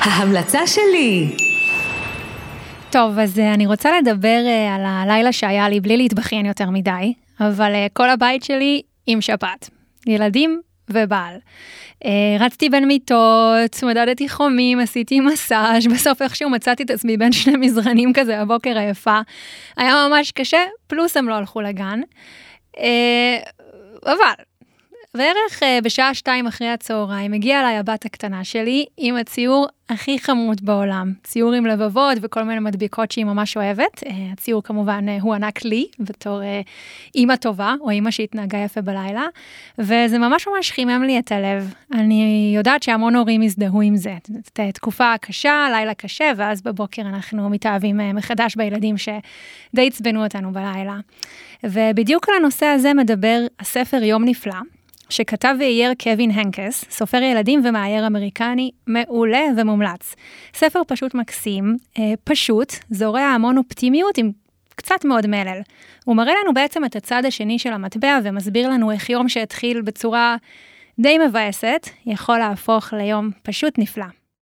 ההמלצה שלי. טוב, אז uh, אני רוצה לדבר uh, על הלילה שהיה לי בלי להתבכיין יותר מדי, אבל uh, כל הבית שלי עם שפעת. ילדים ובעל. רצתי בין מיטות, מדדתי חומים, עשיתי מסאז', בסוף איכשהו מצאתי את עצמי בין שני מזרנים כזה בבוקר היפה. היה ממש קשה, פלוס הם לא הלכו לגן. אבל בערך uh, בשעה שתיים אחרי הצהריים הגיעה אליי הבת הקטנה שלי עם הציור הכי חמוד בעולם. ציור עם לבבות וכל מיני מדביקות שהיא ממש אוהבת. Uh, הציור כמובן uh, הוא ענק לי בתור אימא טובה, או אימא שהתנהגה יפה בלילה, וזה ממש ממש חימם לי את הלב. אני יודעת שהמון הורים יזדהו עם זה. תקופה קשה, לילה קשה, ואז בבוקר אנחנו מתאהבים מחדש בילדים שדי עצבנו אותנו בלילה. ובדיוק על הנושא הזה מדבר הספר יום נפלא. שכתב ואייר קווין הנקס, סופר ילדים ומאייר אמריקני מעולה ומומלץ. ספר פשוט מקסים, אה, פשוט, זורע המון אופטימיות עם קצת מאוד מלל. הוא מראה לנו בעצם את הצד השני של המטבע ומסביר לנו איך יום שהתחיל בצורה די מבאסת, יכול להפוך ליום פשוט נפלא.